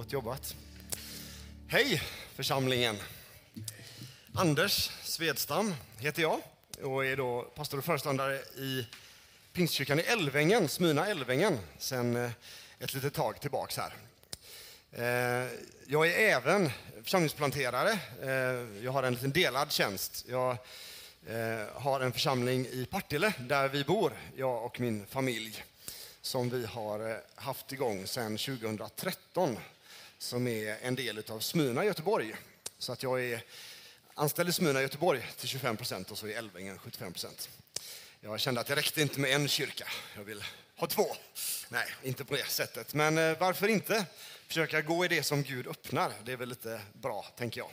Gott jobbat. Hej församlingen. Anders Svedstam heter jag och är då pastor och föreståndare i Pingstkyrkan i Älvängen, Smyna Älvängen, sedan eh, ett litet tag tillbaks här. Eh, jag är även församlingsplanterare. Eh, jag har en liten delad tjänst. Jag har en församling i Partille där vi bor, jag och min familj, som vi har haft igång sedan 2013 som är en del av Smyrna Göteborg. Så att jag är anställd i Smyrna Göteborg till 25 procent och så i Älvängen 75 procent. Jag kände att det räckte inte med en kyrka. Jag vill ha två. Nej, inte på det sättet. Men eh, varför inte försöka gå i det som Gud öppnar? Det är väl lite bra, tänker jag.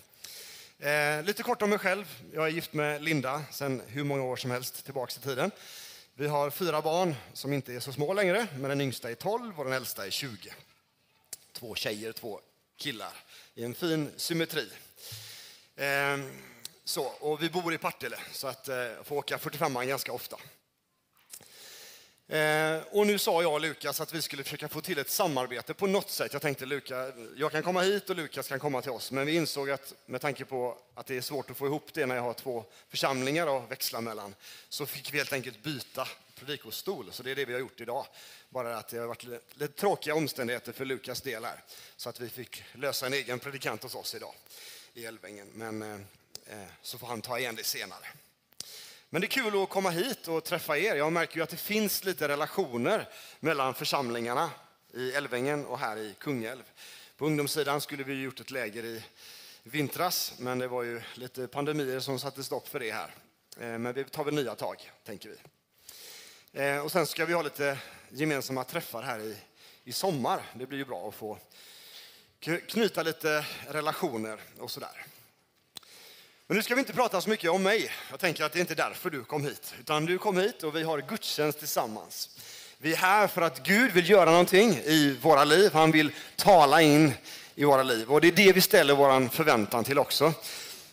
Eh, lite kort om mig själv. Jag är gift med Linda sedan hur många år som helst tillbaka i tiden. Vi har fyra barn som inte är så små längre, men den yngsta är 12 och den äldsta är 20 två tjejer, två killar i en fin symmetri. Ehm, så, och vi bor i Partille, så att, jag eh, får åka 45 ganska ofta. Ehm, och nu sa jag och Lukas att vi skulle försöka få till ett samarbete på något sätt. Jag tänkte Lukas, jag kan komma hit och Lukas kan komma till oss. Men vi insåg att med tanke på att det är svårt att få ihop det när jag har två församlingar att växla mellan, så fick vi helt enkelt byta predikostol. Så det är det vi har gjort idag. Bara att det har varit lite tråkiga omständigheter för Lukas del. Så att vi fick lösa en egen predikant hos oss idag i Älvängen. Men eh, eh, så får han ta igen det senare. Men det är kul att komma hit och träffa er. Jag märker ju att det finns lite relationer mellan församlingarna i Älvängen och här i Kungälv. På ungdomssidan skulle vi gjort ett läger i vintras, men det var ju lite pandemier som satte stopp för det här. Eh, men vi tar väl nya tag, tänker vi. Eh, och sen ska vi ha lite gemensamma träffar här i, i sommar. Det blir ju bra att få knyta lite relationer och sådär. Men nu ska vi inte prata så mycket om mig. Jag tänker att det är inte därför du kom hit. Utan du kom hit och vi har gudstjänst tillsammans. Vi är här för att Gud vill göra någonting i våra liv. Han vill tala in i våra liv. Och det är det vi ställer vår förväntan till också.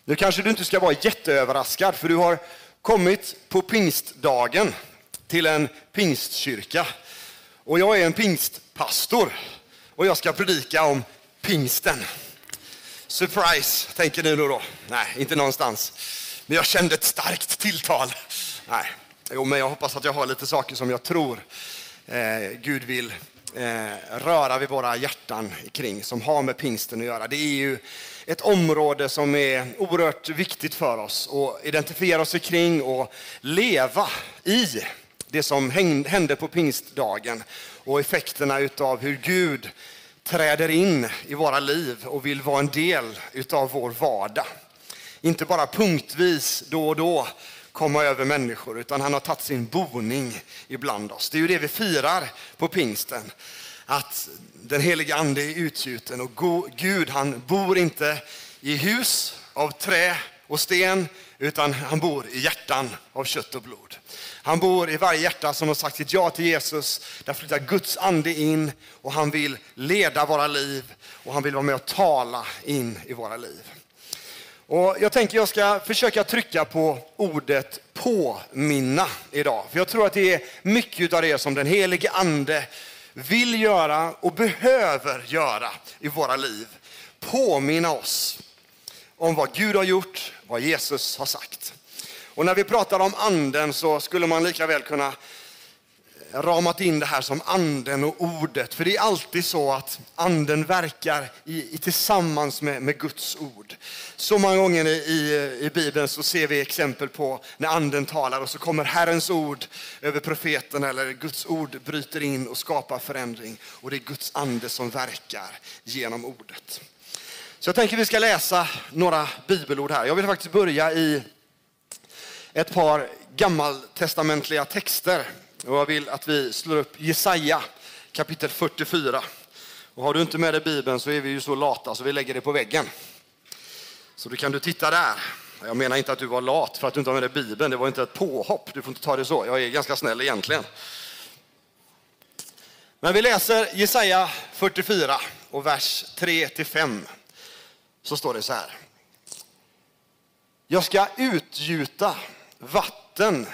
Nu kanske du inte ska vara jätteöverraskad för du har kommit på pingstdagen till en pingstkyrka. Och jag är en pingstpastor och jag ska predika om pingsten. Surprise, tänker ni då, då? Nej, inte någonstans. Men jag kände ett starkt tilltal. Nej, jo, men jag hoppas att jag har lite saker som jag tror eh, Gud vill eh, röra vid våra hjärtan kring, som har med pingsten att göra. Det är ju ett område som är oerhört viktigt för oss att identifiera oss kring och leva i det som hände på pingstdagen och effekterna av hur Gud träder in i våra liv och vill vara en del av vår vardag. Inte bara punktvis då och då komma över människor, utan han har tagit sin boning ibland oss. Det är ju det vi firar på pingsten. Att den heliga ande är utgjuten och Gud han bor inte i hus av trä och sten, utan han bor i hjärtan av kött och blod. Han bor i varje hjärta som har sagt sitt ja till Jesus. Där flyttar Guds ande in och han vill leda våra liv och han vill vara med och tala in i våra liv. Och jag tänker jag ska försöka trycka på ordet påminna idag. För jag tror att det är mycket av det som den helige ande vill göra och behöver göra i våra liv. Påminna oss om vad Gud har gjort, vad Jesus har sagt. Och när vi pratar om anden så skulle man lika väl kunna ramat in det här som anden och ordet. För det är alltid så att anden verkar i, i tillsammans med, med, Guds ord. Så många gånger i, i Bibeln så ser vi exempel på när anden talar och så kommer Herrens ord över profeten eller Guds ord bryter in och skapar förändring. Och det är Guds ande som verkar genom ordet. Så jag tänker vi ska läsa några bibelord här. Jag vill faktiskt börja i ett par gammaltestamentliga texter. Och jag vill att vi slår upp Jesaja kapitel 44. Och har du inte med dig Bibeln så är vi ju så lata så vi lägger det på väggen. Så då kan du titta där. Jag menar inte att du var lat för att du inte har med dig Bibeln. Det var inte ett påhopp. Du får inte ta det så. Jag är ganska snäll egentligen. Men vi läser Jesaja 44 och vers 3 5. Så står det så här. Jag ska utgjuta vatten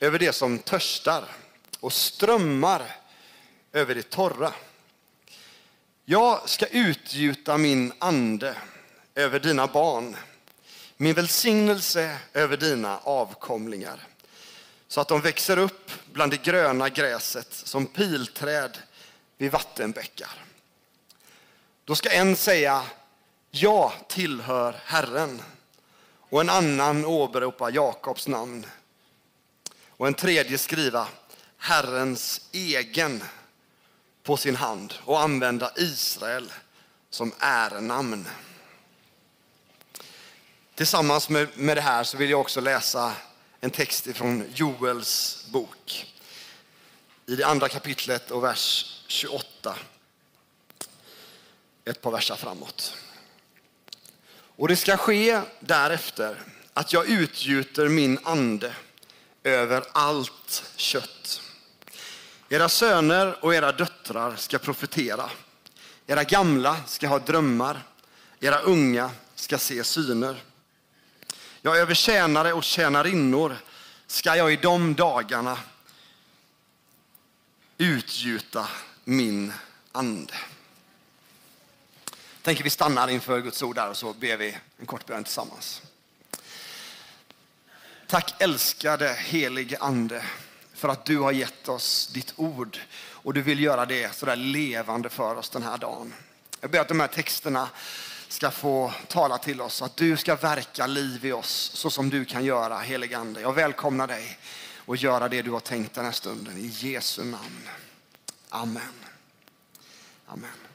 över det som törstar och strömmar över det torra. Jag ska utgjuta min ande över dina barn, min välsignelse över dina avkomlingar, så att de växer upp bland det gröna gräset som pilträd vid vattenbäckar. Då ska en säga, jag tillhör Herren, och en annan åberopa Jakobs namn, och en tredje skriva Herrens egen på sin hand och använda Israel som ärenamn. Tillsammans med, med det här så vill jag också läsa en text från Joels bok i det andra kapitlet och vers 28. Ett par verser framåt. Och det ska ske därefter att jag utgjuter min ande över allt kött. Era söner och era döttrar ska profetera. Era gamla ska ha drömmar. Era unga ska se syner. Ja, över tjänare och tjänarinnor ska jag i de dagarna utgjuta min ande. Tänker vi stannar inför Guds ord där och så ber vi en kort bön tillsammans. Tack älskade helige ande för att du har gett oss ditt ord och du vill göra det sådär levande för oss den här dagen. Jag ber att de här texterna ska få tala till oss, att du ska verka liv i oss så som du kan göra, helige Ande. Jag välkomnar dig och göra det du har tänkt den här stunden. I Jesu namn. Amen. Amen.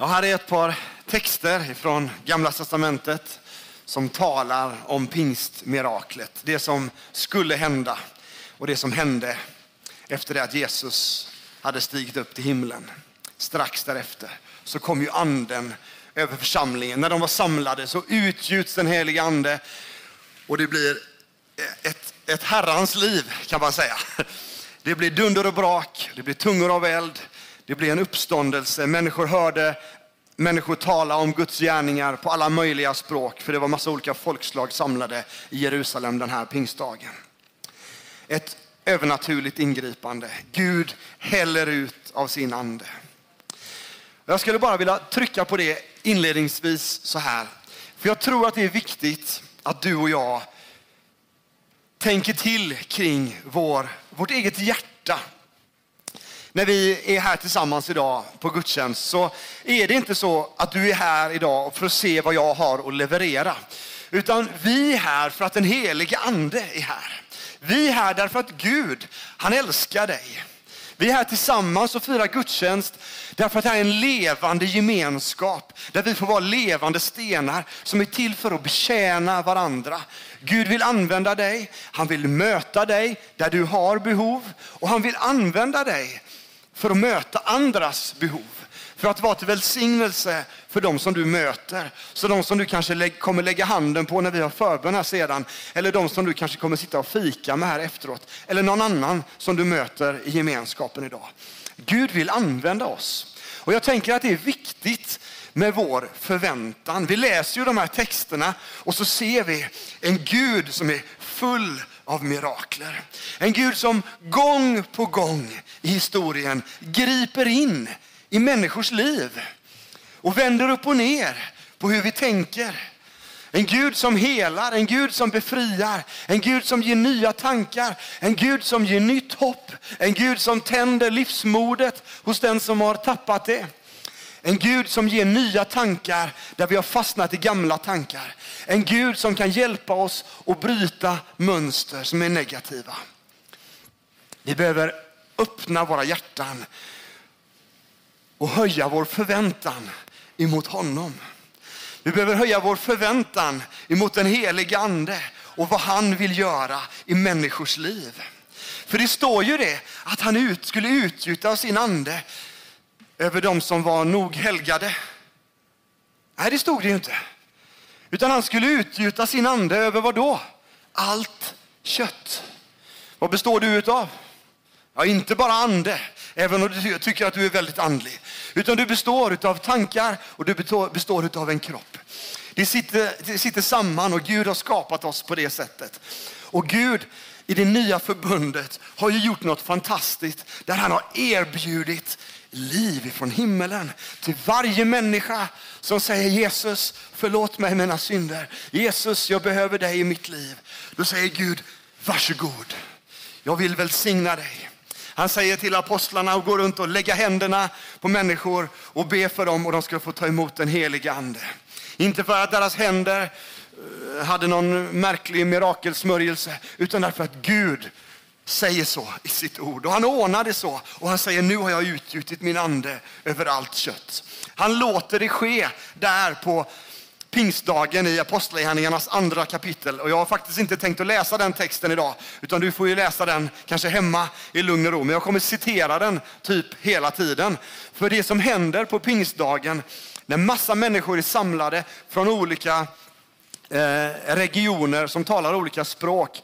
Ja, här är ett par texter från Gamla Testamentet som talar om pingstmiraklet. Det som skulle hända och det som hände efter det att Jesus hade stigit upp till himlen. Strax därefter så kom ju anden över församlingen. När de var samlade så utgjuts den heliga ande och det blir ett, ett herrans liv kan man säga. Det blir dunder och brak, det blir tungor av eld, det blev en uppståndelse. Människor hörde människor tala om Guds gärningar på alla möjliga språk, för det var massa olika folkslag samlade i Jerusalem den här pingstdagen. Ett övernaturligt ingripande. Gud häller ut av sin ande. Jag skulle bara vilja trycka på det inledningsvis så här. För jag tror att det är viktigt att du och jag tänker till kring vår, vårt eget hjärta. När vi är här tillsammans idag på gudstjänst så är det inte så att du är här idag för att se vad jag har att leverera. Utan vi är här för att den helige ande är här. Vi är här därför att Gud, han älskar dig. Vi är här tillsammans och firar gudstjänst därför att det här är en levande gemenskap där vi får vara levande stenar som är till för att betjäna varandra. Gud vill använda dig, han vill möta dig där du har behov och han vill använda dig för att möta andras behov. För att vara till välsignelse för de som du möter. Så de som du kanske kommer lägga handen på när vi har förbön här sedan. Eller de som du kanske kommer sitta och fika med här efteråt. Eller någon annan som du möter i gemenskapen idag. Gud vill använda oss. Och jag tänker att det är viktigt med vår förväntan. Vi läser ju de här texterna och så ser vi en Gud som är full av mirakler. En Gud som gång på gång i historien griper in i människors liv och vänder upp och ner på hur vi tänker. En Gud som helar, en Gud som befriar, en Gud som ger nya tankar, en Gud som ger nytt hopp, en Gud som tänder livsmodet hos den som har tappat det. En Gud som ger nya tankar där vi har fastnat i gamla tankar. En Gud som kan hjälpa oss att bryta mönster som är negativa. Vi behöver öppna våra hjärtan och höja vår förväntan emot honom. Vi behöver höja vår förväntan emot den helige ande och vad han vill göra i människors liv. För det står ju det att han ut, skulle utgjuta sin ande över dem som var nog helgade. Nej, det stod det ju inte. Utan han skulle utgjuta sin ande över vad då? Allt kött. Vad består du utav? Ja, inte bara ande, även om du tycker att du är väldigt andlig. Utan du består av tankar och du består utav en kropp. Det sitter, det sitter samman och Gud har skapat oss på det sättet. Och Gud i det nya förbundet har ju gjort något fantastiskt där han har erbjudit liv från himmelen till varje människa som säger Jesus, förlåt mig mina synder. Jesus, jag behöver dig i mitt liv. Då säger Gud, varsågod. Jag vill välsigna dig. Han säger till apostlarna att gå runt och lägga händerna på människor och be för dem och de ska få ta emot den heliga ande. Inte för att deras händer eh, hade någon märklig mirakelsmörjelse, utan därför att Gud säger så i sitt ord. Och han ordnar det så. Och han säger, nu har jag utgjutit min ande över allt kött. Han låter det ske där på pingstdagen i Apostlagärningarnas andra kapitel. Och jag har faktiskt inte tänkt att läsa den texten idag, utan du får ju läsa den kanske hemma i lugn och ro. Men jag kommer citera den typ hela tiden. För det som händer på pingstdagen, när massa människor är samlade från olika eh, regioner som talar olika språk,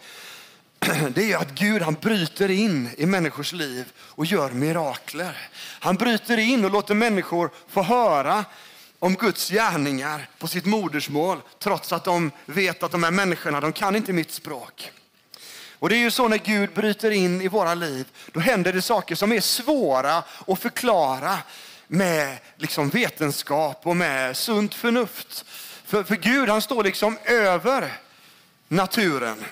det är att Gud han bryter in i människors liv och gör mirakler. Han bryter in och låter människor få höra om Guds gärningar på sitt modersmål trots att de vet att de här människorna de kan inte mitt språk. Och Det är ju så när Gud bryter in i våra liv, då händer det saker som är svåra att förklara med liksom vetenskap och med sunt förnuft. För, för Gud han står liksom över naturen.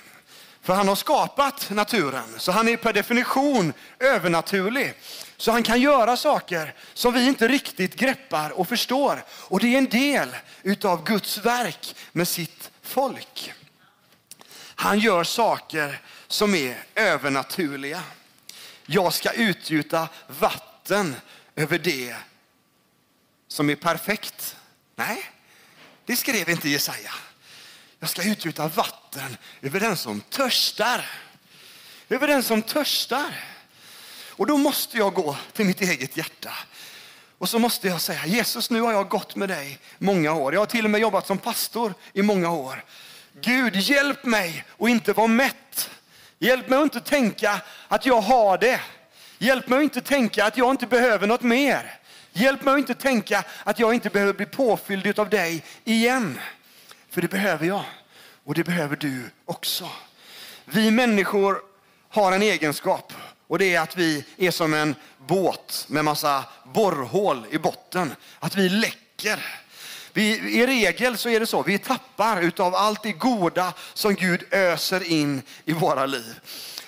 För han har skapat naturen, så han är per definition övernaturlig. Så han kan göra saker som vi inte riktigt greppar och förstår. Och det är en del utav Guds verk med sitt folk. Han gör saker som är övernaturliga. Jag ska utgjuta vatten över det som är perfekt. Nej, det skrev inte Jesaja. Jag ska utgjuta vatten över den som törstar. Över den som törstar. Och då måste jag gå till mitt eget hjärta. Och så måste jag säga, Jesus nu har jag gått med dig många år. Jag har till och med jobbat som pastor i många år. Gud, hjälp mig att inte vara mätt. Hjälp mig att inte tänka att jag har det. Hjälp mig att inte tänka att jag inte behöver något mer. Hjälp mig att inte tänka att jag inte behöver bli påfylld av dig igen. För det behöver jag och det behöver du också. Vi människor har en egenskap och det är att vi är som en båt med massa borrhål i botten. Att vi läcker. Vi, I regel så är det så, vi tappar utav allt det goda som Gud öser in i våra liv.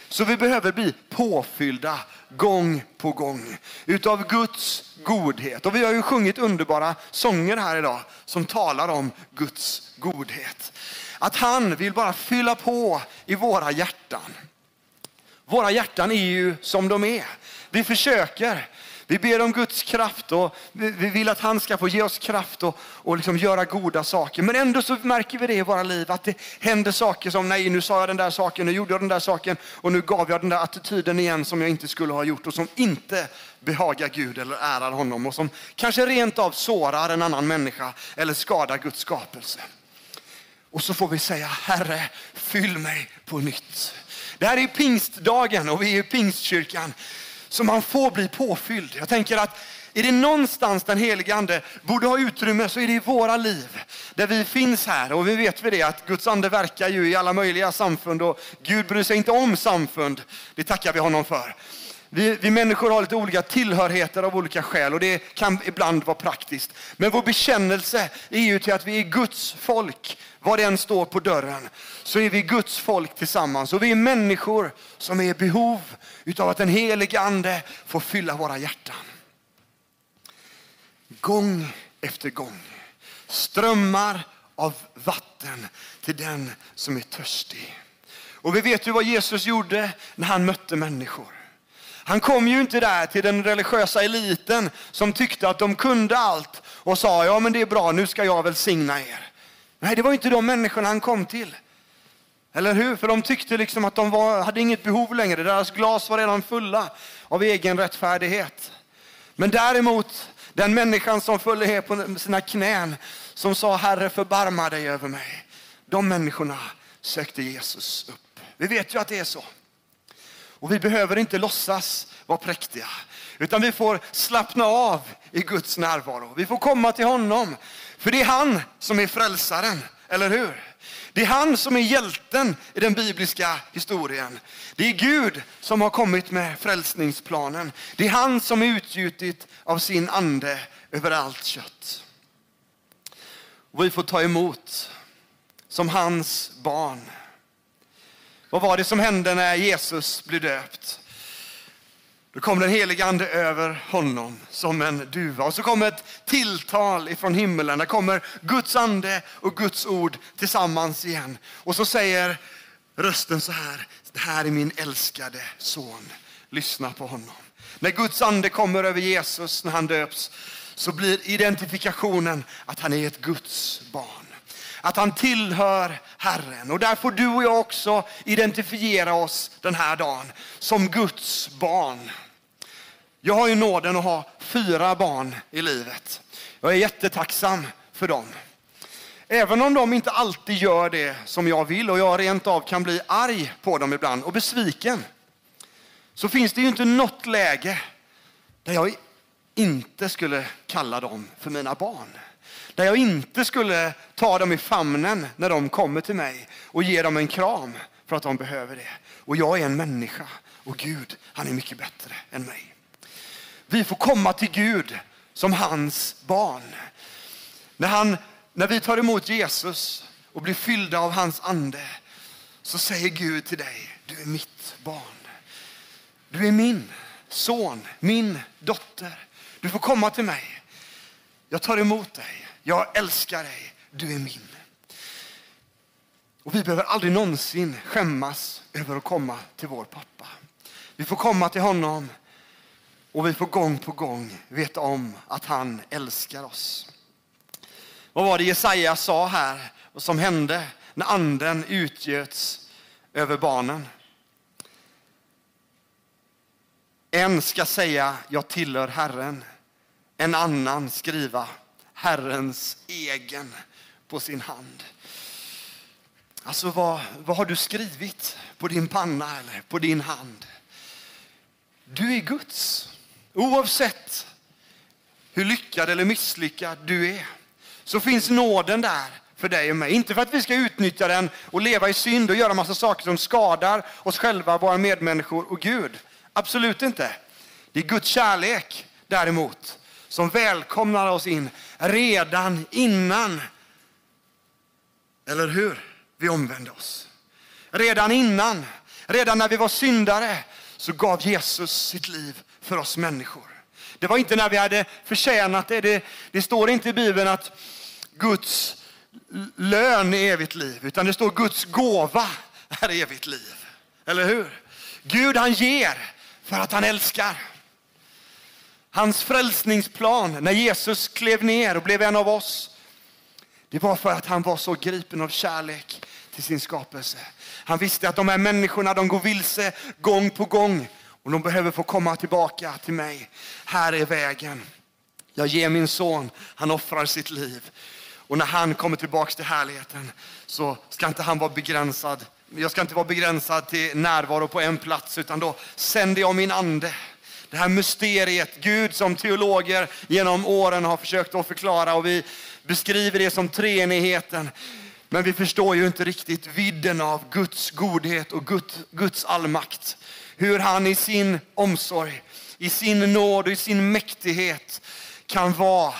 Så vi behöver bli påfyllda gång på gång utav Guds godhet. Och vi har ju sjungit underbara sånger här idag som talar om Guds godhet. Att han vill bara fylla på i våra hjärtan. Våra hjärtan är ju som de är. Vi försöker. Vi ber om Guds kraft och vi vill att han ska få ge oss kraft och, och liksom göra goda saker. Men ändå så märker vi det i våra liv att det händer saker som nej, nu sa jag den där saken, nu gjorde jag den där saken och nu gav jag den där attityden igen som jag inte skulle ha gjort och som inte behagar Gud eller ärar honom och som kanske rent av sårar en annan människa eller skadar Guds skapelse. Och så får vi säga, Herre, fyll mig på nytt. Det här är pingstdagen och vi är i pingstkyrkan. Så man får bli påfylld. Jag tänker att är det någonstans den helige ande borde ha utrymme så är det i våra liv. Där vi finns här och vi vet vi det att Guds ande verkar ju i alla möjliga samfund och Gud bryr sig inte om samfund. Det tackar vi honom för. Vi, vi, människor har lite olika tillhörigheter av olika skäl och det kan ibland vara praktiskt. Men vår bekännelse är ju till att vi är Guds folk. vad det än står på dörren så är vi Guds folk tillsammans. Och vi är människor som är i behov av att den helige ande får fylla våra hjärtan. Gång efter gång. Strömmar av vatten till den som är törstig. Och vi vet ju vad Jesus gjorde när han mötte människor. Han kom ju inte där till den religiösa eliten som tyckte att de kunde allt och sa ja men det är bra, nu ska jag välsigna er. Nej, det var inte de människorna han kom till. Eller hur? För de tyckte liksom att de var, hade inget behov längre. Deras glas var redan fulla av egen rättfärdighet. Men däremot, den människan som föll ner på sina knän, som sa Herre förbarma dig över mig. De människorna sökte Jesus upp. Vi vet ju att det är så. Och vi behöver inte låtsas vara präktiga, utan vi får slappna av i Guds närvaro. Vi får komma till honom, för det är han som är frälsaren. eller hur? Det är han som är hjälten i den bibliska historien. Det är Gud som har kommit med frälsningsplanen. Det är han som är utgjutit av sin ande över allt kött. Och vi får ta emot som hans barn. Vad var det som hände när Jesus blev döpt? Då kom den helige ande över honom som en duva. Och så kom ett tilltal ifrån himmelen. Där kommer Guds ande och Guds ord tillsammans igen. Och så säger rösten så här. Det här är min älskade son. Lyssna på honom. När Guds ande kommer över Jesus när han döps så blir identifikationen att han är ett Guds barn. Att han tillhör Herren. Och där får du och jag också identifiera oss den här dagen som Guds barn. Jag har ju nåden att ha fyra barn i livet. Jag är jättetacksam för dem. Även om de inte alltid gör det som jag vill och jag rent av kan bli arg på dem ibland och besviken. Så finns det ju inte något läge där jag inte skulle kalla dem för mina barn. Där jag inte skulle ta dem i famnen när de kommer till mig och ge dem en kram för att de behöver det. Och jag är en människa och Gud, han är mycket bättre än mig. Vi får komma till Gud som hans barn. När, han, när vi tar emot Jesus och blir fyllda av hans ande så säger Gud till dig, du är mitt barn. Du är min son, min dotter. Du får komma till mig. Jag tar emot dig. Jag älskar dig. Du är min. Och vi behöver aldrig någonsin skämmas över att komma till vår pappa. Vi får komma till honom och vi får gång på gång veta om att han älskar oss. Vad var det Jesaja sa här och som hände när anden utgöts över barnen? En ska säga, jag tillhör Herren. En annan skriva, Herrens egen på sin hand. Alltså vad, vad har du skrivit på din panna eller på din hand? Du är Guds. Oavsett hur lyckad eller misslyckad du är så finns nåden där för dig och mig. Inte för att vi ska utnyttja den och leva i synd och göra massa saker som skadar oss själva, våra medmänniskor och Gud. Absolut inte. Det är Guds kärlek däremot som välkomnar oss in redan innan, eller hur, vi omvände oss. Redan innan, redan när vi var syndare så gav Jesus sitt liv för oss människor. Det var inte när vi hade förtjänat det. Det, det står inte i Bibeln att Guds lön är evigt liv, utan det står Guds gåva är evigt liv. Eller hur? Gud han ger för att han älskar. Hans frälsningsplan när Jesus klev ner och blev en av oss, det var för att han var så gripen av kärlek till sin skapelse. Han visste att de här människorna de går vilse gång på gång och de behöver få komma tillbaka till mig. Här är vägen. Jag ger min son, han offrar sitt liv. Och när han kommer tillbaka till härligheten så ska inte han vara begränsad. Jag ska inte vara begränsad till närvaro på en plats utan då sänder jag min ande. Det här mysteriet, Gud som teologer genom åren har försökt att förklara och vi beskriver det som treenigheten. Men vi förstår ju inte riktigt vidden av Guds godhet och Guds allmakt. Hur han i sin omsorg, i sin nåd och i sin mäktighet kan vara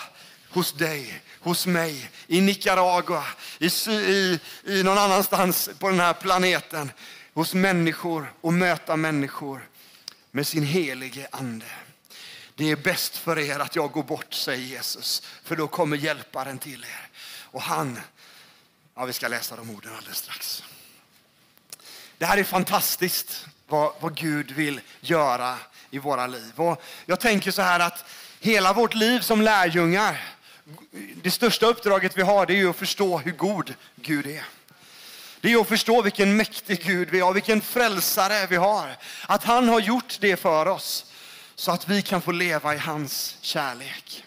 hos dig, hos mig, i Nicaragua, i, i, i någon annanstans på den här planeten, hos människor och möta människor med sin helige ande. Det är bäst för er att jag går bort, säger Jesus, för då kommer hjälparen till er. Och han, ja vi ska läsa de orden alldeles strax. Det här är fantastiskt vad, vad Gud vill göra i våra liv. Och jag tänker så här att hela vårt liv som lärjungar, det största uppdraget vi har det är att förstå hur god Gud är. Det är att förstå vilken mäktig Gud vi har, vilken frälsare vi har. Att han har gjort det för oss så att vi kan få leva i hans kärlek.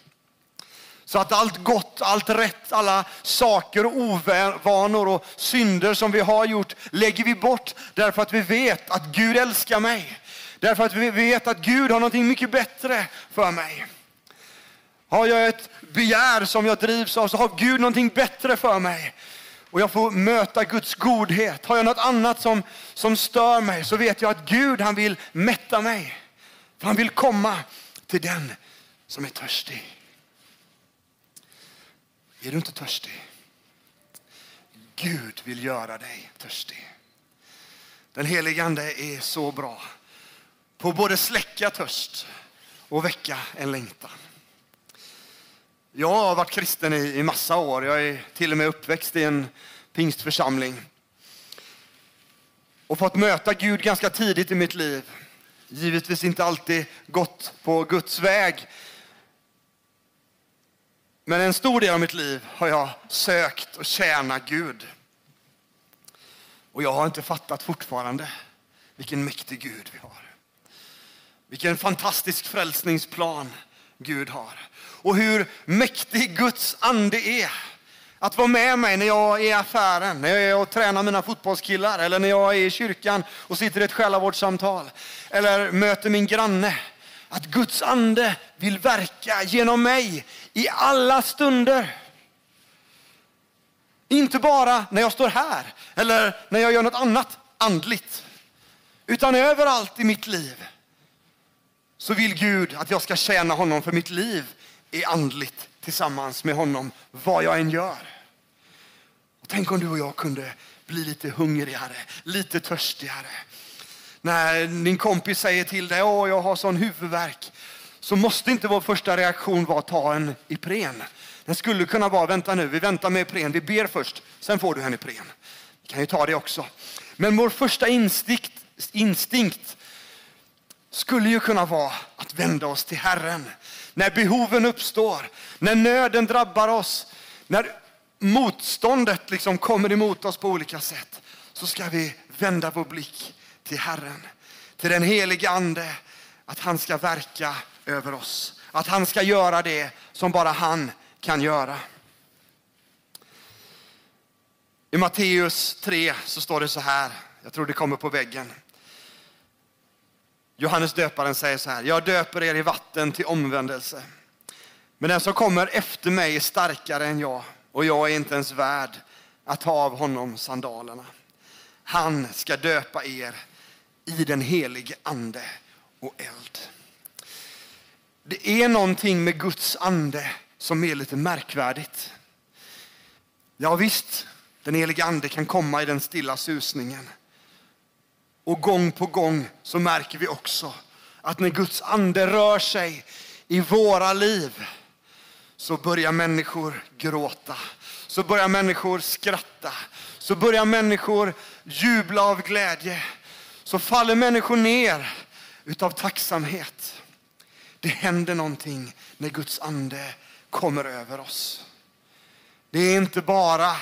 Så att allt gott, allt rätt, alla saker och ovanor och synder som vi har gjort lägger vi bort därför att vi vet att Gud älskar mig. Därför att vi vet att Gud har något mycket bättre för mig. Har jag ett begär som jag drivs av så har Gud någonting bättre för mig och jag får möta Guds godhet. Har jag något annat som, som stör mig så vet jag att Gud han vill mätta mig. För han vill komma till den som är törstig. Är du inte törstig? Gud vill göra dig törstig. Den helige Ande är så bra på både släcka törst och väcka en längtan. Jag har varit kristen i, i massa år. Jag är till och med uppväxt i en pingstförsamling. Och fått möta Gud ganska tidigt i mitt liv. Givetvis inte alltid gått på Guds väg. Men en stor del av mitt liv har jag sökt och tjäna Gud. Och jag har inte fattat fortfarande vilken mäktig Gud vi har. Vilken fantastisk frälsningsplan Gud har. Och hur mäktig Guds ande är. Att vara med mig när jag är i affären, när jag är och tränar mina fotbollskillar eller när jag är i kyrkan och sitter i ett själavårdssamtal. Eller möter min granne. Att Guds ande vill verka genom mig i alla stunder. Inte bara när jag står här eller när jag gör något annat andligt. Utan överallt i mitt liv så vill Gud att jag ska tjäna honom för mitt liv är andligt tillsammans med honom vad jag än gör. Och tänk om du och jag kunde bli lite hungrigare, lite törstigare. När din kompis säger till dig att jag har sån huvudvärk så måste inte vår första reaktion vara att ta en Ipren. Den skulle kunna vara, vänta nu, vi väntar med Ipren, vi ber först, sen får du en Ipren. Vi kan ju ta det också. Men vår första instinkt, instinkt skulle ju kunna vara att vända oss till Herren. När behoven uppstår, när nöden drabbar oss, när motståndet liksom kommer emot oss på olika sätt, så ska vi vända vår blick till Herren, till den helige Ande, att han ska verka över oss. Att han ska göra det som bara han kan göra. I Matteus 3 så står det så här, jag tror det kommer på väggen. Johannes döparen säger så här, jag döper er i vatten till omvändelse. Men den som kommer efter mig är starkare än jag och jag är inte ens värd att ta av honom sandalerna. Han ska döpa er i den helige ande och eld. Det är någonting med Guds ande som är lite märkvärdigt. Ja visst, den helige ande kan komma i den stilla susningen. Och gång på gång så märker vi också att när Guds ande rör sig i våra liv så börjar människor gråta, så börjar människor skratta, så börjar människor jubla av glädje. Så faller människor ner utav tacksamhet. Det händer någonting när Guds ande kommer över oss. Det är inte bara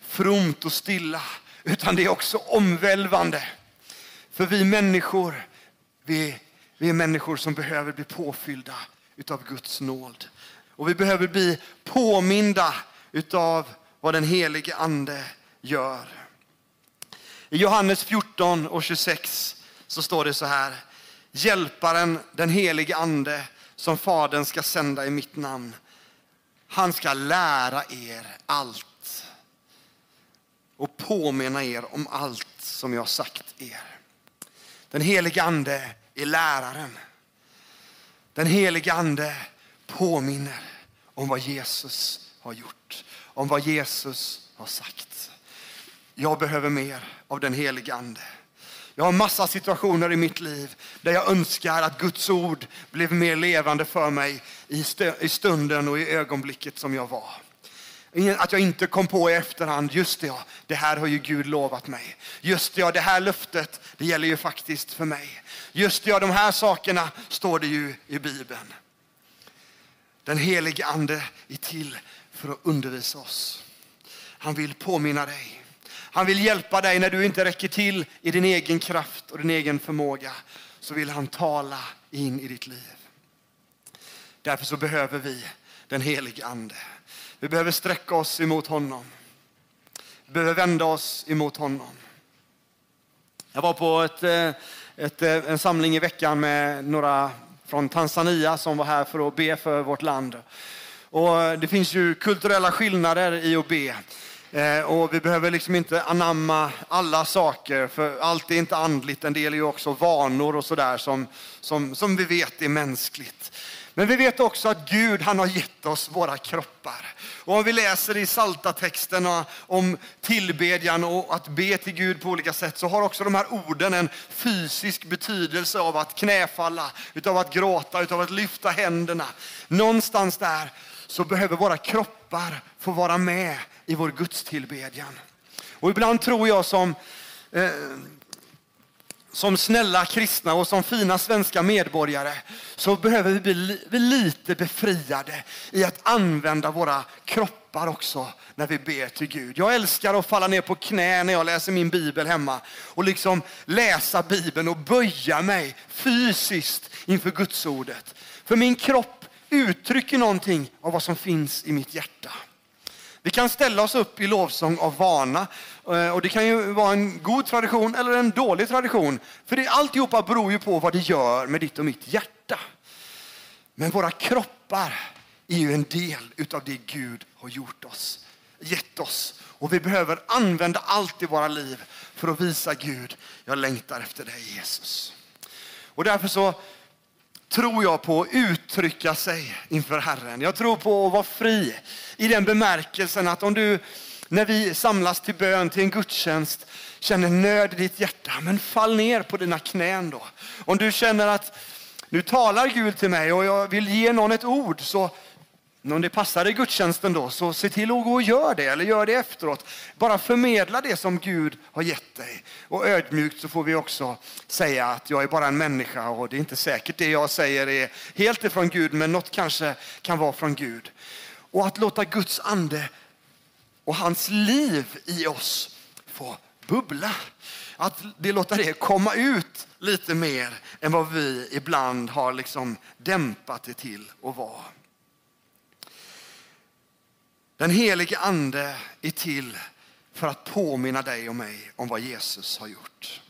fromt och stilla, utan det är också omvälvande. För vi människor, vi, vi är människor som behöver bli påfyllda utav Guds nåd. Och vi behöver bli påminda utav vad den helige ande gör. I Johannes 14 och 26 så står det så här. Hjälparen, den helige ande, som Fadern ska sända i mitt namn. Han ska lära er allt och påminna er om allt som jag sagt er. Den helige ande är läraren. Den helige ande påminner om vad Jesus har gjort, om vad Jesus har sagt. Jag behöver mer av den helige ande. Jag har massa situationer i mitt liv där jag önskar att Guds ord blev mer levande för mig i stunden och i ögonblicket som jag var. Att jag inte kom på i efterhand, just det ja, det här har ju Gud lovat mig. Just det ja, det här löftet, det gäller ju faktiskt för mig. Just det ja, de här sakerna står det ju i Bibeln. Den helige ande är till för att undervisa oss. Han vill påminna dig. Han vill hjälpa dig när du inte räcker till i din egen kraft och din egen förmåga. Så vill han tala in i ditt liv. Därför så behöver vi den helige ande. Vi behöver sträcka oss emot honom. Vi behöver vända oss emot honom. Jag var på ett, eh, ett, eh, en samling i veckan med några från Tanzania som var här för att be för vårt land. Och det finns ju kulturella skillnader i att be. Eh, och vi behöver liksom inte anamma alla saker, för allt är inte andligt. En del är ju också vanor och sådär som, som, som vi vet är mänskligt. Men vi vet också att Gud han har gett oss våra kroppar. Och om vi läser i salta texterna om tillbedjan och att be till Gud på olika sätt så har också de här orden en fysisk betydelse av att knäfalla, utav att gråta, utav att lyfta händerna. Någonstans där så behöver våra kroppar få vara med i vår gudstillbedjan. Och ibland tror jag som eh, som snälla kristna och som fina svenska medborgare så behöver vi bli lite befriade i att använda våra kroppar också när vi ber till Gud. Jag älskar att falla ner på knä när jag läser min bibel hemma och liksom läsa bibeln och böja mig fysiskt inför Guds ordet. För min kropp uttrycker någonting av vad som finns i mitt hjärta. Vi kan ställa oss upp i lovsång av vana. Eh, och det kan ju vara en god tradition eller en dålig tradition. För det, alltihopa beror ju på vad det gör med ditt och mitt hjärta. Men våra kroppar är ju en del utav det Gud har gjort oss, gett oss. Och vi behöver använda allt i våra liv för att visa Gud, jag längtar efter dig Jesus. Och därför så tror jag på att uttrycka sig inför Herren. Jag tror på att vara fri i den bemärkelsen att om du, när vi samlas till bön, till en gudstjänst, känner nöd i ditt hjärta, men fall ner på dina knän då. Om du känner att nu talar Gud till mig och jag vill ge någon ett ord, så om det passar i gudstjänsten då, så se till att gå och gör det, eller gör det efteråt. Bara förmedla det som Gud har gett dig. Och ödmjukt så får vi också säga att jag är bara en människa och det är inte säkert det jag säger är helt ifrån Gud, men något kanske kan vara från Gud. Och att låta Guds ande och hans liv i oss få bubbla. Att det låta det komma ut lite mer än vad vi ibland har liksom dämpat det till att vara. Den helige ande är till för att påminna dig och mig om vad Jesus har gjort.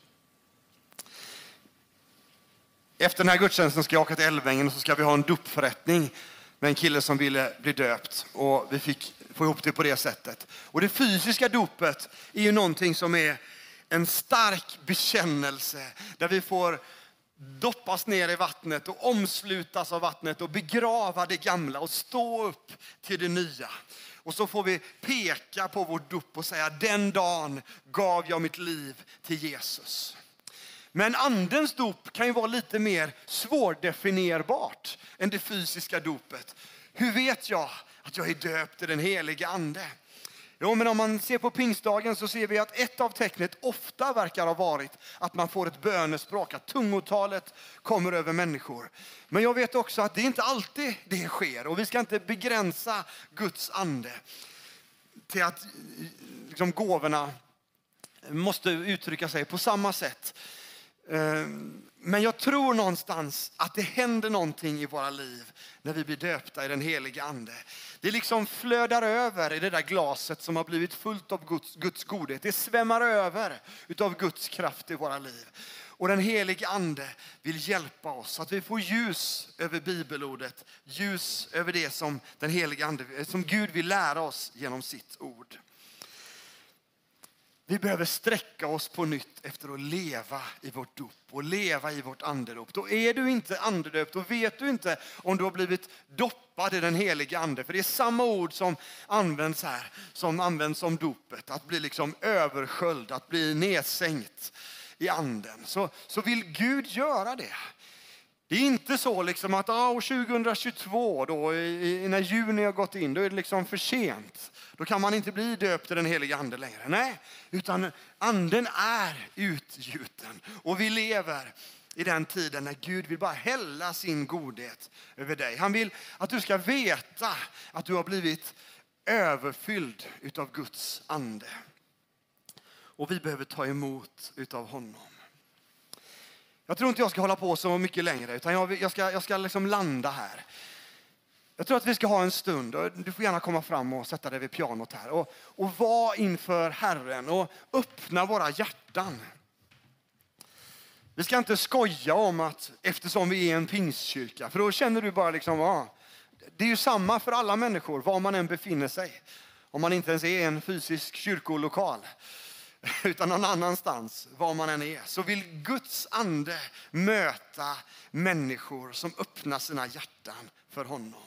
Efter den här gudstjänsten ska jag åka till Älvängen och så ska vi ha en dopförrättning med en kille som ville bli döpt. Och vi fick få ihop det på det sättet. Och det fysiska dopet är ju någonting som är en stark bekännelse där vi får doppas ner i vattnet och omslutas av vattnet och begrava det gamla och stå upp till det nya. Och så får vi peka på vårt dop och säga den dagen gav jag mitt liv till Jesus. Men andens dop kan ju vara lite mer svårdefinierbart än det fysiska dopet. Hur vet jag att jag är döpt i den helige ande? Jo, men om man ser på pingstdagen så ser vi att ett av tecknet ofta verkar ha varit att man får ett bönespråk, att tungotalet kommer över människor. Men jag vet också att det inte alltid det sker och vi ska inte begränsa Guds ande till att liksom, gåvorna måste uttrycka sig på samma sätt. Ehm, men jag tror någonstans att det händer någonting i våra liv när vi blir döpta i den helige Ande. Det liksom flödar över i det där glaset som har blivit fullt av Guds, Guds godhet. Det svämmar över av Guds kraft i våra liv. Och den helige Ande vill hjälpa oss så att vi får ljus över bibelordet, ljus över det som den helige Ande, som Gud vill lära oss genom sitt ord. Vi behöver sträcka oss på nytt efter att leva i vårt dop och leva i vårt andedop. Då är du inte andedöpt, då vet du inte om du har blivit doppad i den helige ande. För det är samma ord som används här, som används om dopet. Att bli liksom översköljd, att bli nedsänkt i anden. Så, så vill Gud göra det. Det är inte så liksom att ah, 2022, då, i, när juni har gått in, då är det liksom för sent. Då kan man inte bli döpt i den heliga ande längre. Nej, utan anden är utgjuten och vi lever i den tiden när Gud vill bara hälla sin godhet över dig. Han vill att du ska veta att du har blivit överfylld utav Guds ande. Och vi behöver ta emot utav honom. Jag tror inte jag ska hålla på så mycket längre, utan jag, jag ska, jag ska liksom landa här. Jag tror att vi ska ha en stund, och du får gärna komma fram och sätta dig vid pianot här, och, och vara inför Herren och öppna våra hjärtan. Vi ska inte skoja om att eftersom vi är en pingstkyrka, för då känner du bara liksom, ja, det är ju samma för alla människor, var man än befinner sig. om man inte ens är en fysisk kyrkolokal, utan någon annanstans, var man än är, så vill Guds ande möta människor som öppnar sina hjärtan för honom.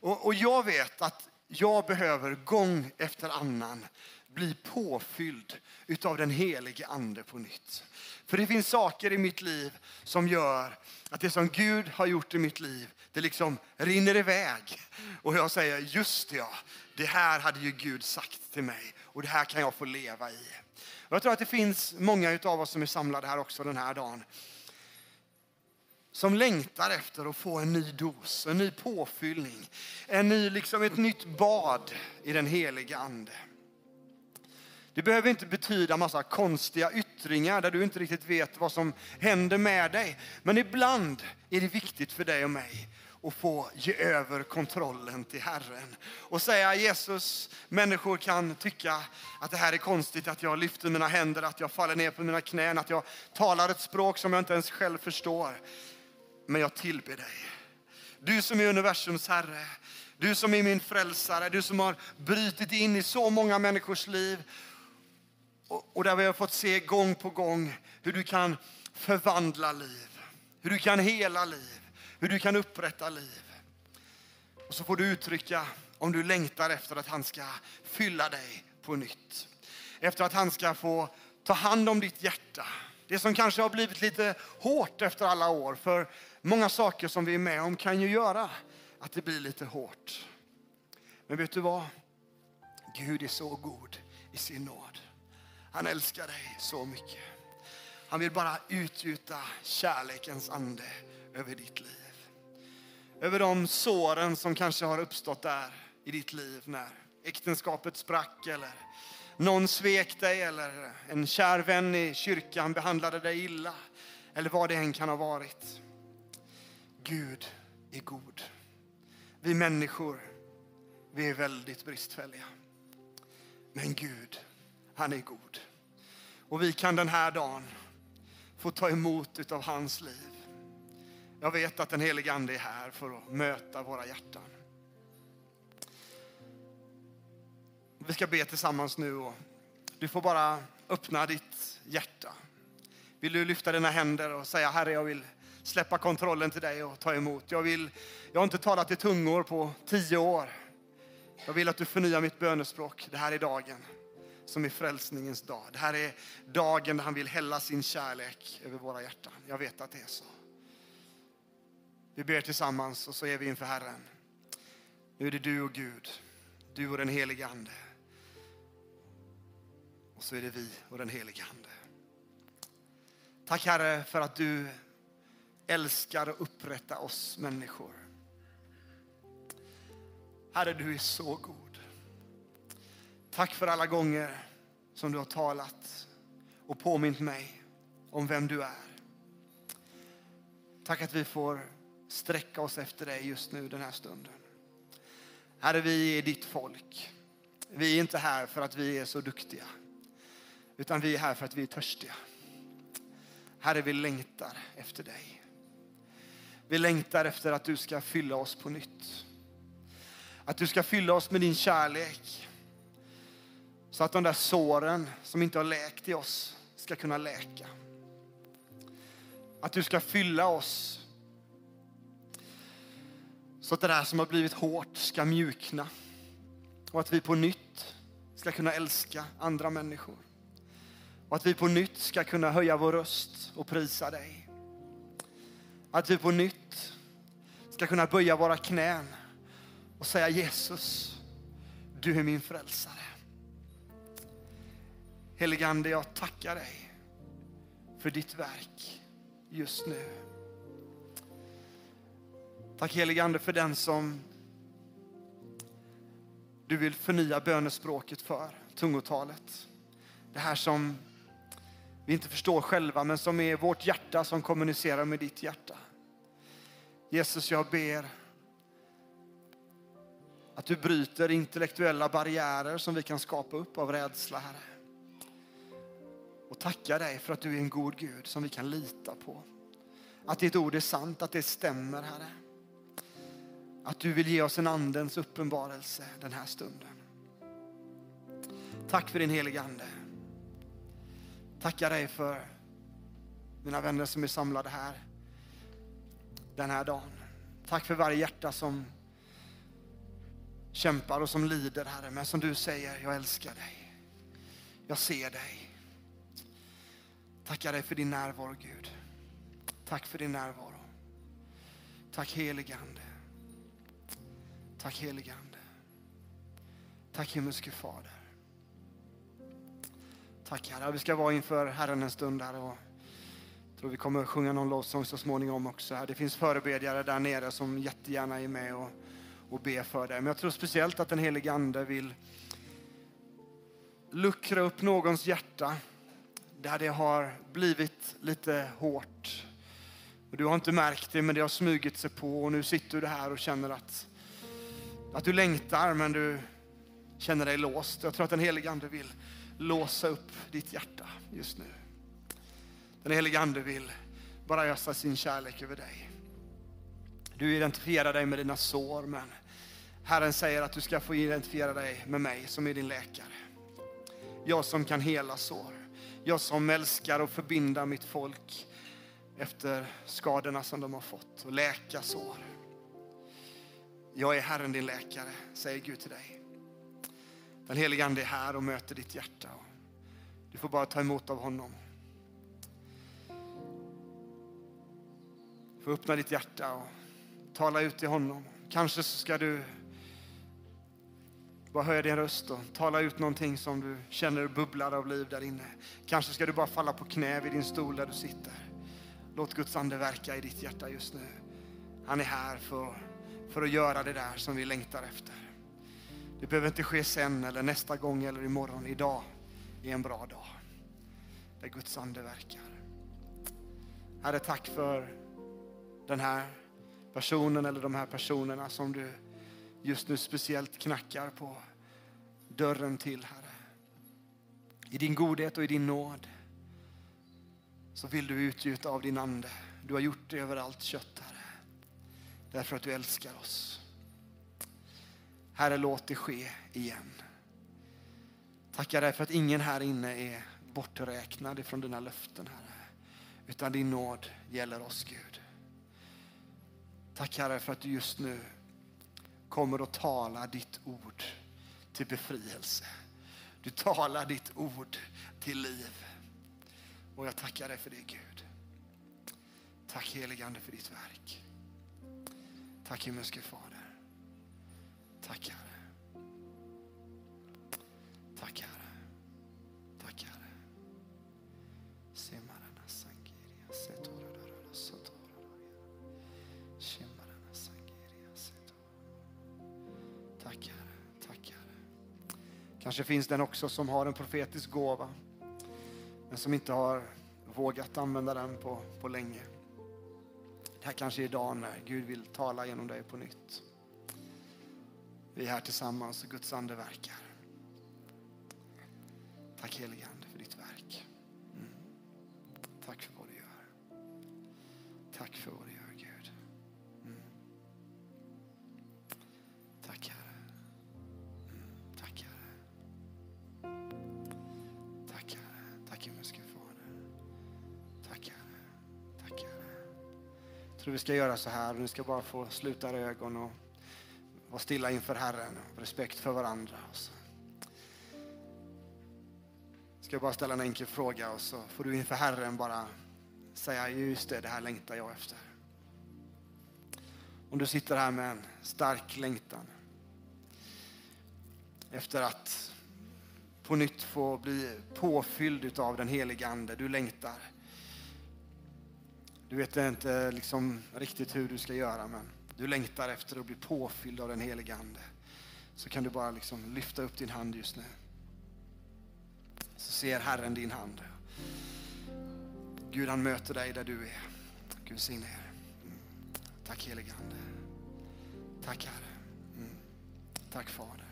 Och, och jag vet att jag behöver gång efter annan bli påfylld utav den helige ande på nytt. För det finns saker i mitt liv som gör att det som Gud har gjort i mitt liv, det liksom rinner iväg. Och jag säger, just ja, det här hade ju Gud sagt till mig och det här kan jag få leva i. Och jag tror att det finns många av oss som är samlade här också den här dagen som längtar efter att få en ny dos, en ny påfyllning, en ny, liksom ett nytt bad i den heliga Ande. Det behöver inte betyda massa konstiga yttringar där du inte riktigt vet vad som händer med dig. Men ibland är det viktigt för dig och mig och få ge över kontrollen till Herren och säga Jesus, människor kan tycka att det här är konstigt, att jag lyfter mina händer, att jag faller ner på mina knän, att jag talar ett språk som jag inte ens själv förstår. Men jag tillber dig. Du som är universums Herre, du som är min frälsare, du som har brutit in i så många människors liv och där vi har fått se gång på gång hur du kan förvandla liv, hur du kan hela liv, hur du kan upprätta liv. Och så får du uttrycka om du längtar efter att han ska fylla dig på nytt. Efter att han ska få ta hand om ditt hjärta. Det som kanske har blivit lite hårt efter alla år. För många saker som vi är med om kan ju göra att det blir lite hårt. Men vet du vad? Gud är så god i sin nåd. Han älskar dig så mycket. Han vill bara utgjuta kärlekens ande över ditt liv. Över de såren som kanske har uppstått där i ditt liv när äktenskapet sprack eller någon svek dig eller en kär vän i kyrkan behandlade dig illa eller vad det än kan ha varit. Gud är god. Vi människor, vi är väldigt bristfälliga. Men Gud, han är god. Och vi kan den här dagen få ta emot av hans liv. Jag vet att den helige Ande är här för att möta våra hjärtan. Vi ska be tillsammans nu och du får bara öppna ditt hjärta. Vill du lyfta dina händer och säga Herre, jag vill släppa kontrollen till dig och ta emot. Jag, vill, jag har inte talat i tungor på tio år. Jag vill att du förnyar mitt bönespråk. Det här är dagen som är frälsningens dag. Det här är dagen där han vill hälla sin kärlek över våra hjärtan. Jag vet att det är så. Vi ber tillsammans och så är vi inför Herren. Nu är det du och Gud, du och den helige Ande. Och så är det vi och den helige Ande. Tack Herre för att du älskar att upprätta oss människor. Herre, du är så god. Tack för alla gånger som du har talat och påmint mig om vem du är. Tack att vi får sträcka oss efter dig just nu den här stunden. Herre, vi är ditt folk. Vi är inte här för att vi är så duktiga, utan vi är här för att vi är törstiga. Herre, vi längtar efter dig. Vi längtar efter att du ska fylla oss på nytt. Att du ska fylla oss med din kärlek. Så att de där såren som inte har läkt i oss ska kunna läka. Att du ska fylla oss så att det där som har blivit hårt ska mjukna. Och att vi på nytt ska kunna älska andra människor. Och att vi på nytt ska kunna höja vår röst och prisa dig. Att vi på nytt ska kunna böja våra knän och säga Jesus, du är min frälsare. Heligande, jag tackar dig för ditt verk just nu. Tack helige Ande för den som du vill förnya bönespråket för, tungotalet. Det här som vi inte förstår själva, men som är vårt hjärta som kommunicerar med ditt hjärta. Jesus, jag ber att du bryter intellektuella barriärer som vi kan skapa upp av rädsla, Herre och tackar dig för att du är en god Gud som vi kan lita på. Att ditt ord är sant, att det stämmer, Herre. Att du vill ge oss en andens uppenbarelse den här stunden. Tack för din heliga Ande. Tackar dig för mina vänner som är samlade här den här dagen. Tack för varje hjärta som kämpar och som lider, Herre. Men som du säger, jag älskar dig. Jag ser dig. Tackar dig för din närvaro, Gud. Tack för din närvaro. Tack helige Ande. Tack helige Ande. Tack himmelske Fader. Tack Herre. Vi ska vara inför Herren en stund här och jag tror vi kommer sjunga någon lovsång så småningom också. Det finns förebedjare där nere som jättegärna är med och, och ber för dig. Men jag tror speciellt att den helige Ande vill luckra upp någons hjärta där det har blivit lite hårt. Och du har inte märkt det, men det har smugit sig på och nu sitter du här och känner att, att du längtar, men du känner dig låst. Jag tror att den helige Ande vill låsa upp ditt hjärta just nu. Den helige Ande vill bara ösa sin kärlek över dig. Du identifierar dig med dina sår, men Herren säger att du ska få identifiera dig med mig som är din läkare. Jag som kan hela sår. Jag som älskar att förbinda mitt folk efter skadorna som de har fått och läka sår. Jag är Herren din läkare, säger Gud till dig. Den helige Ande är här och möter ditt hjärta. Du får bara ta emot av honom. Du får öppna ditt hjärta och tala ut till honom. Kanske så ska du bara höja din röst och tala ut någonting som du känner bubblar av liv där inne. Kanske ska du bara falla på knä vid din stol där du sitter. Låt Guds ande verka i ditt hjärta just nu. Han är här för, för att göra det där som vi längtar efter. Det behöver inte ske sen eller nästa gång eller imorgon. Idag är en bra dag. Där Guds ande verkar. Herre, tack för den här personen eller de här personerna som du just nu speciellt knackar på dörren till, Herre. I din godhet och i din nåd så vill du utgjuta av din ande. Du har gjort det över allt kött, Herre. Därför att du älskar oss. Herre, låt det ske igen. Tackar dig för att ingen här inne är borträknad ifrån dina löften, Herre. Utan din nåd gäller oss, Gud. Tack Herre för att du just nu kommer att tala ditt ord till befrielse. Du talar ditt ord till liv. Och jag tackar dig för det Gud. Tack heligande för ditt verk. Tack himmelske Fader. Tack Herre. Tack Herre. Tack Herre. Semarana sangiria setora rara sotora sotorara. Semarana sangiria setora. Tack Herre. Tack Herre. Kanske finns den också som har en profetisk gåva men som inte har vågat använda den på, på länge. Här kanske är idag när Gud vill tala genom dig på nytt. Vi är här tillsammans och Guds ande verkar. Tack helige Ande för ditt verk. Mm. Tack för vad du gör. Tack för vad du gör Gud. Mm. Tack Herre. Mm. Tack Herre. Tack Herre. Tack himmelske Fader. Tack Herre. Tror vi ska göra så här. Ni ska bara få sluta era ögon och vara stilla inför Herren. Respekt för varandra. Och så. Ska jag bara ställa en enkel fråga och så får du inför Herren bara säga just det, det här längtar jag efter. Om du sitter här med en stark längtan efter att på nytt få bli påfylld av den heliga Ande. Du längtar. Du vet inte liksom riktigt hur du ska göra men du längtar efter att bli påfylld av den heliga Ande. Så kan du bara liksom lyfta upp din hand just nu. Så ser Herren din hand. Gud han möter dig där du är. Gud signe er. Mm. Tack helige Ande. Tack Herre. Mm. Tack Fader.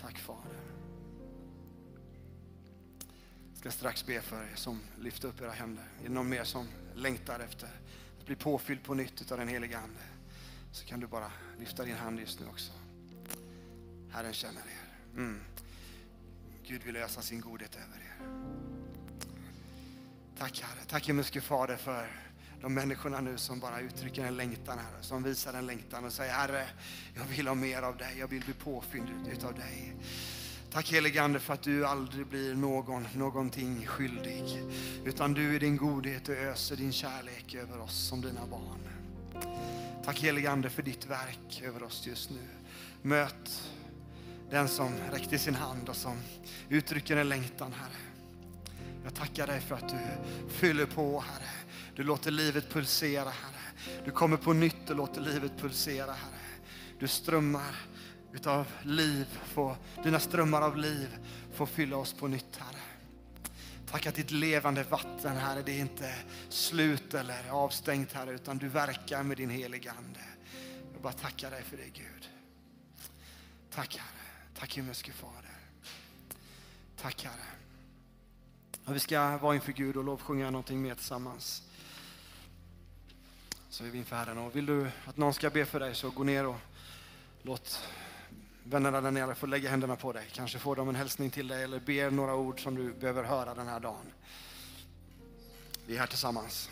Tack Fader. Jag ska strax be för er som lyfter upp era händer. Är det någon mer som längtar efter att bli påfylld på nytt av den heliga Ande så kan du bara lyfta din hand just nu också. Herren känner er. Mm. Gud vill ösa sin godhet över er. Tack Herre. Tack himmelske Fader för de människorna nu som bara uttrycker en längtan Herre, som visar en längtan och säger Herre, jag vill ha mer av dig, jag vill bli påfylld utav dig. Tack helige Ande för att du aldrig blir någon, någonting skyldig. Utan du i din godhet och öser din kärlek över oss som dina barn. Tack helige Ande för ditt verk över oss just nu. Möt den som räckte sin hand och som uttrycker en längtan Herre. Jag tackar dig för att du fyller på Herre. Du låter livet pulsera Herre. Du kommer på nytt och låter livet pulsera Herre. Du strömmar utav liv, få, dina strömmar av liv få fylla oss på nytt Herre. Tack att ditt levande vatten Herre, det är inte slut eller avstängt Herre, utan du verkar med din heliga Ande. Jag bara tackar dig för det Gud. Tack Herre. Tack himmelske Fader. Tack Herre. Och vi ska vara inför Gud och lovsjunga någonting mer tillsammans. Så är vi inför Herren. Och vill du att någon ska be för dig så gå ner och låt vännerna där nere får lägga händerna på dig. Kanske får de en hälsning till dig eller ber några ord som du behöver höra den här dagen. Vi är här tillsammans.